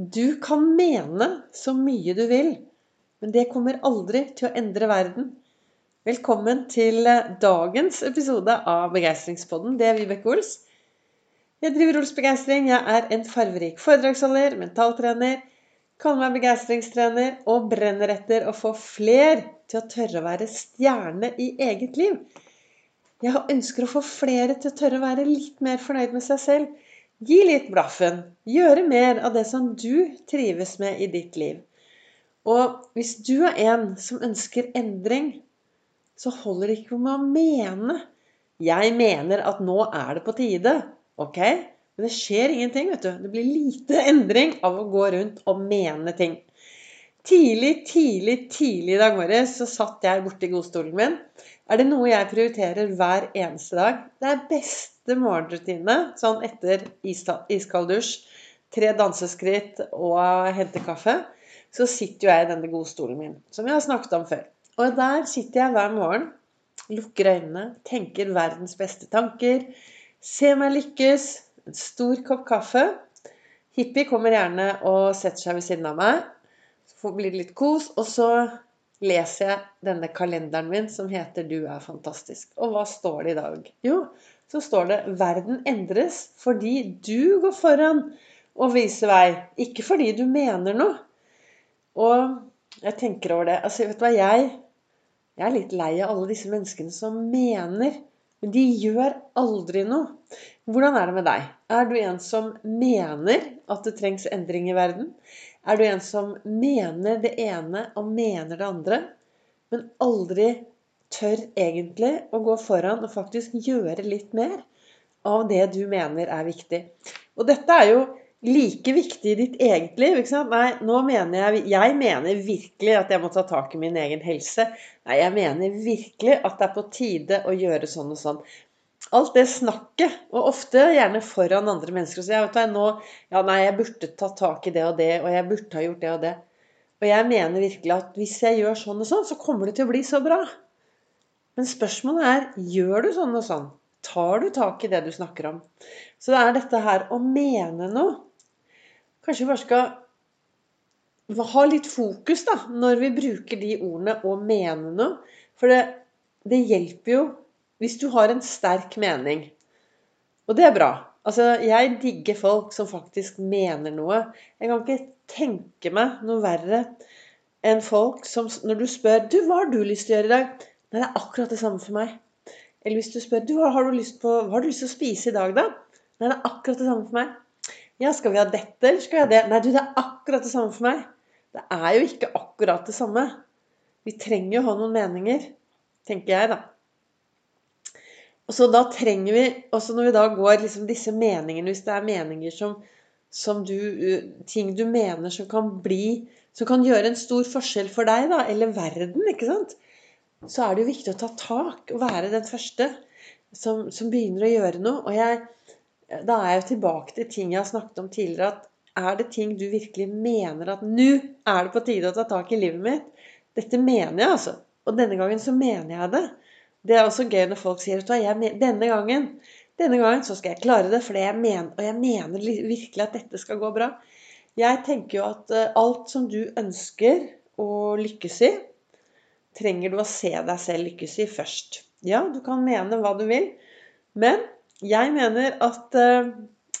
Du kan mene så mye du vil, men det kommer aldri til å endre verden. Velkommen til dagens episode av Begeistringspodden. Det er Vibeke Ols. Jeg driver Ols Begeistring. Jeg er en farverik foredragsholder, mentaltrener, kaller meg begeistringstrener og brenner etter å få fler til å tørre å være stjerne i eget liv. Jeg ønsker å få flere til å tørre å være litt mer fornøyd med seg selv Gi litt blaffen. Gjøre mer av det som du trives med i ditt liv. Og hvis du er en som ønsker endring, så holder det ikke med å mene. Jeg mener at nå er det på tide. Ok? Men det skjer ingenting, vet du. Det blir lite endring av å gå rundt og mene ting. Tidlig, tidlig, tidlig i dag morges så satt jeg borti godstolen min. Er det noe jeg prioriterer hver eneste dag? Det er beste morgenrutine sånn etter iskald dusj, tre danseskritt og hente kaffe, så sitter jo jeg i denne godstolen min, som jeg har snakket om før. Og der sitter jeg hver morgen, lukker øynene, tenker verdens beste tanker, ser meg lykkes, en stor kopp kaffe. Hippie kommer gjerne og setter seg ved siden av meg. Så blir det litt kos. Og så leser jeg denne kalenderen min som heter 'Du er fantastisk'. Og hva står det i dag? Jo, så står det 'Verden endres fordi du går foran og viser vei'. Ikke fordi du mener noe. Og jeg tenker over det. Altså, vet du hva, jeg, jeg er litt lei av alle disse menneskene som mener. Men de gjør aldri noe. Hvordan er det med deg? Er du en som mener at det trengs endring i verden? Er du en som mener det ene og mener det andre, men aldri tør egentlig å gå foran og faktisk gjøre litt mer av det du mener er viktig. Og dette er jo like viktig i ditt eget liv. ikke sant? Nei, nå mener jeg Jeg mener virkelig at jeg må ta tak i min egen helse. Nei, jeg mener virkelig at det er på tide å gjøre sånn og sånn. Alt det snakket, og ofte gjerne foran andre mennesker. Så jeg vet hva, nå, ja, nei, jeg burde tatt tak i det og det, og jeg burde ha gjort det og det. Og jeg mener virkelig at hvis jeg gjør sånn og sånn, så kommer det til å bli så bra. Men spørsmålet er gjør du sånn og sånn? Tar du tak i det du snakker om? Så det er dette her å mene noe. Kanskje vi bare skal ha litt fokus da, når vi bruker de ordene 'å mene noe'. For det, det hjelper jo hvis du har en sterk mening. Og det er bra. Altså, jeg digger folk som faktisk mener noe. Jeg kan ikke tenke meg noe verre enn folk som når du spør du, 'Hva har du lyst til å gjøre i dag?' Nei, det er akkurat det samme for meg. Eller hvis du spør du, har du på, hva har du lyst til å spise i dag, da? Nei, det er akkurat det samme for meg. Ja, skal vi ha dette, eller skal vi ha det? Nei, du, det er akkurat det samme for meg. Det er jo ikke akkurat det samme. Vi trenger jo å ha noen meninger, tenker jeg, da. Og så da trenger vi, også når vi da går liksom disse meningene, hvis det er meninger som, som du Ting du mener som kan bli Som kan gjøre en stor forskjell for deg, da, eller verden, ikke sant? så er det jo viktig å ta tak og være den første som, som begynner å gjøre noe. Og jeg, da er jeg jo tilbake til ting jeg har snakket om tidligere. at Er det ting du virkelig mener at nå er det på tide å ta tak i livet mitt? Dette mener jeg, altså. Og denne gangen så mener jeg det. Det er også gøy når folk sier at denne gangen denne gangen så skal jeg klare det, for jeg mener, og jeg mener virkelig at dette skal gå bra. Jeg tenker jo at eh, alt som du ønsker å lykkes i, trenger du å se deg selv lykkes i først. Ja, du kan mene hva du vil, men jeg mener at eh,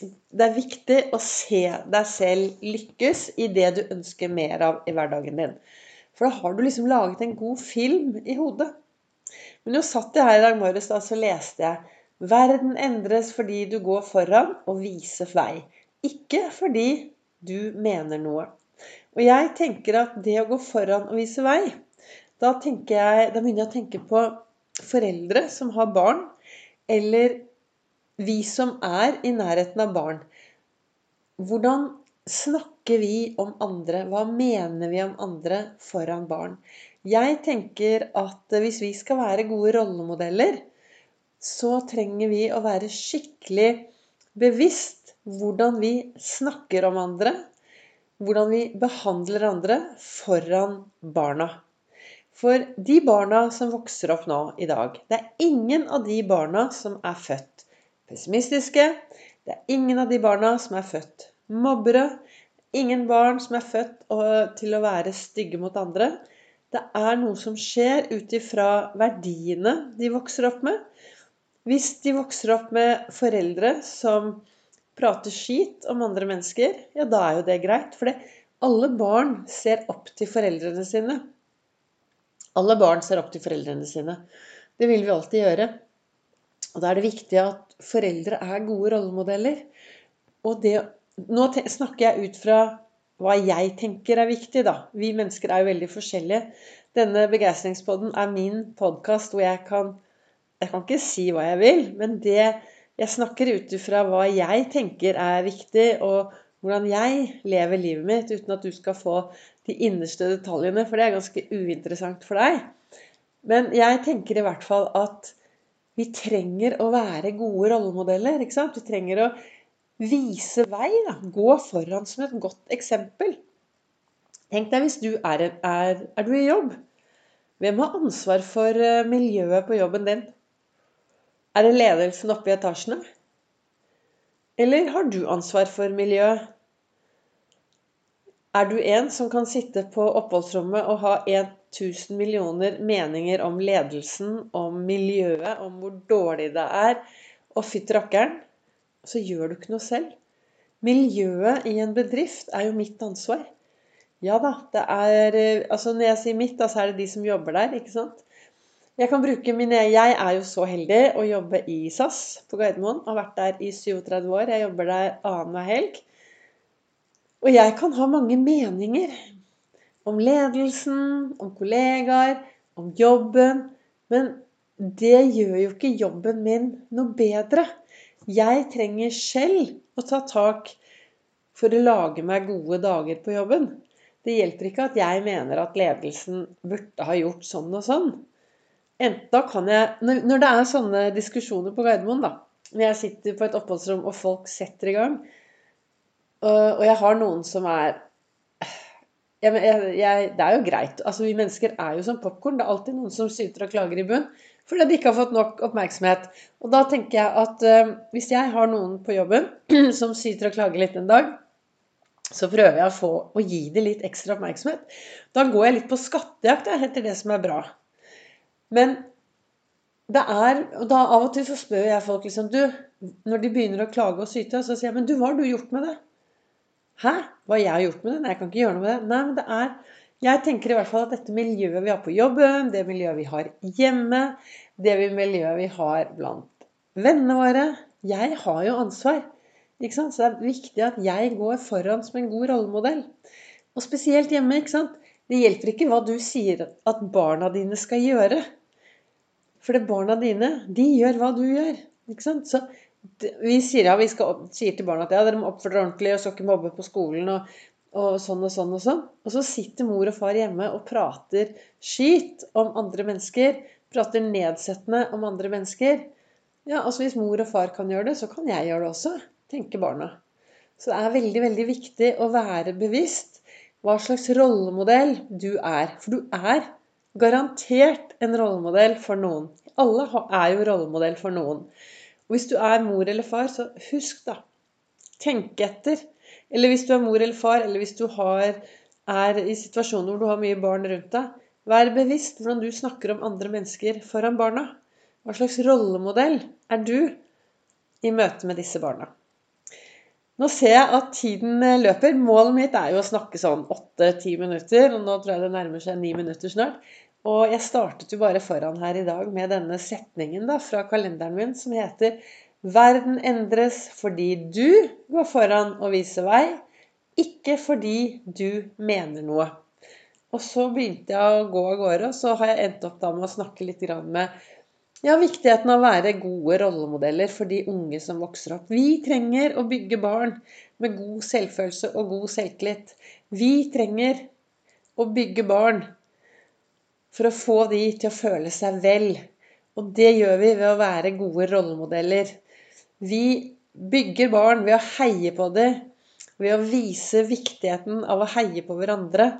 det er viktig å se deg selv lykkes i det du ønsker mer av i hverdagen din. For da har du liksom laget en god film i hodet. Men nå satt jeg her i dag morges da, så leste jeg Verden endres fordi du går foran og viser vei. Ikke fordi du mener noe. Og jeg tenker at det å gå foran og vise vei, da, jeg, da begynner jeg å tenke på foreldre som har barn, eller vi som er i nærheten av barn. Hvordan snakker vi om andre? Hva mener vi om andre foran barn? Jeg tenker at hvis vi skal være gode rollemodeller, så trenger vi å være skikkelig bevisst hvordan vi snakker om andre, hvordan vi behandler andre foran barna. For de barna som vokser opp nå i dag Det er ingen av de barna som er født pessimistiske. Det er ingen av de barna som er født mobbere ingen barn som er født til å være stygge mot andre. Det er noe som skjer ut ifra verdiene de vokser opp med. Hvis de vokser opp med foreldre som prater skit om andre mennesker, ja, da er jo det greit. For alle barn ser opp til foreldrene sine. Alle barn ser opp til foreldrene sine. Det vil vi alltid gjøre. Og da er det viktig at foreldre er gode rollemodeller. Og det, nå snakker jeg ut fra hva jeg tenker er viktig, da. Vi mennesker er jo veldig forskjellige. Denne begeistringspodden er min podkast hvor jeg kan Jeg kan ikke si hva jeg vil, men det jeg snakker ut ifra hva jeg tenker er viktig, og hvordan jeg lever livet mitt, uten at du skal få de innerste detaljene, for det er ganske uinteressant for deg. Men jeg tenker i hvert fall at vi trenger å være gode rollemodeller. ikke sant? Vi trenger å vise vei. Da. Gå foran som et godt eksempel. Tenk deg hvis du er, er, er du i jobb. Hvem har ansvar for eh, miljøet på jobben din? Er det ledelsen oppe i etasjene? Eller har du ansvar for miljøet? Er du en som kan sitte på oppholdsrommet og ha 1000 millioner meninger om ledelsen, om miljøet, om hvor dårlig det er, og fytti rakkeren? Så gjør du ikke noe selv. Miljøet i en bedrift er jo mitt ansvar. Ja da, det er eh, Altså når jeg sier mitt, da så er det de som jobber der, ikke sant. Jeg kan bruke mine Jeg er jo så heldig å jobbe i SAS på Gardermoen. Har vært der i 37 år. Jeg jobber der annenhver helg. Og jeg kan ha mange meninger om ledelsen, om kollegaer, om jobben. Men det gjør jo ikke jobben min noe bedre. Jeg trenger selv å ta tak for å lage meg gode dager på jobben. Det hjelper ikke at jeg mener at ledelsen burde ha gjort sånn og sånn. Jeg, når det er sånne diskusjoner på Gardermoen, da, når jeg sitter på et oppholdsrom og folk setter i gang, og jeg har noen som er jeg, jeg, Det er jo greit. altså Vi mennesker er jo som popkorn. Det er alltid noen som syter og klager i bunn fordi de ikke har fått nok oppmerksomhet. Og da tenker jeg at uh, hvis jeg har noen på jobben som syter og klager litt en dag, så prøver jeg å, få, å gi dem litt ekstra oppmerksomhet. Da går jeg litt på skattejakt etter det som er bra. Men det er Og da av og til så spør jeg folk liksom Du, når de begynner å klage og syte, så sier jeg Men du, hva har du gjort med det? Hæ? Hva jeg har gjort med det? Nei, jeg kan ikke gjøre noe med det. Nei, men det er jeg tenker i hvert fall at dette miljøet vi har på jobben, det miljøet vi har hjemme, det miljøet vi har blant vennene våre Jeg har jo ansvar. Ikke sant? Så det er viktig at jeg går foran som en god rollemodell. Og spesielt hjemme. ikke sant? Det hjelper ikke hva du sier at barna dine skal gjøre. For det barna dine, de gjør hva du gjør. Ikke sant? Så vi sier, ja, vi skal, sier til barna at ja, dere må oppføre dere ordentlig og skal ikke mobbe på skolen. Og og sånn og sånn og sånn. Og så sitter mor og far hjemme og prater skit om andre mennesker. Prater nedsettende om andre mennesker. Ja, altså Hvis mor og far kan gjøre det, så kan jeg gjøre det også, tenker barna. Så det er veldig, veldig viktig å være bevisst hva slags rollemodell du er. For du er garantert en rollemodell for noen. Alle er jo rollemodell for noen. Og hvis du er mor eller far, så husk, da. Tenk etter. Eller hvis du er mor eller far, eller hvis du har, er i situasjoner hvor du har mye barn rundt deg. Vær bevisst hvordan du snakker om andre mennesker foran barna. Hva slags rollemodell er du i møte med disse barna? Nå ser jeg at tiden løper. Målet mitt er jo å snakke sånn åtte-ti minutter. Og nå tror jeg det nærmer seg ni minutter snart. Og jeg startet jo bare foran her i dag med denne setningen da, fra kalenderen min som heter Verden endres fordi du går foran og viser vei, ikke fordi du mener noe. Og så begynte jeg å gå av gårde, og så har jeg endt opp med å snakke litt med ja, viktigheten av å være gode rollemodeller for de unge som vokser opp. Vi trenger å bygge barn med god selvfølelse og god selvtillit. Vi trenger å bygge barn for å få de til å føle seg vel. Og det gjør vi ved å være gode rollemodeller. Vi bygger barn ved å heie på dem, ved å vise viktigheten av å heie på hverandre.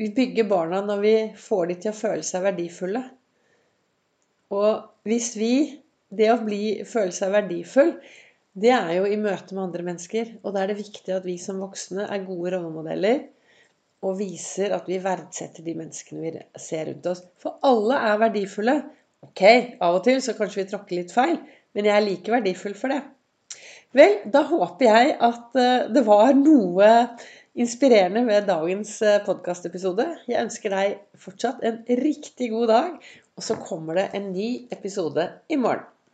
Vi bygger barna når vi får dem til å føle seg verdifulle. Og hvis vi Det å bli, føle seg verdifull det er jo i møte med andre mennesker. Og da er det viktig at vi som voksne er gode rollemodeller og viser at vi verdsetter de menneskene vi ser rundt oss. For alle er verdifulle. Ok, av og til så kanskje vi tråkker litt feil, men jeg er like verdifull for det. Vel, da håper jeg at eh, det var noe inspirerende ved dagens eh, podkastepisode. Jeg ønsker deg fortsatt en riktig god dag, og så kommer det en ny episode i morgen.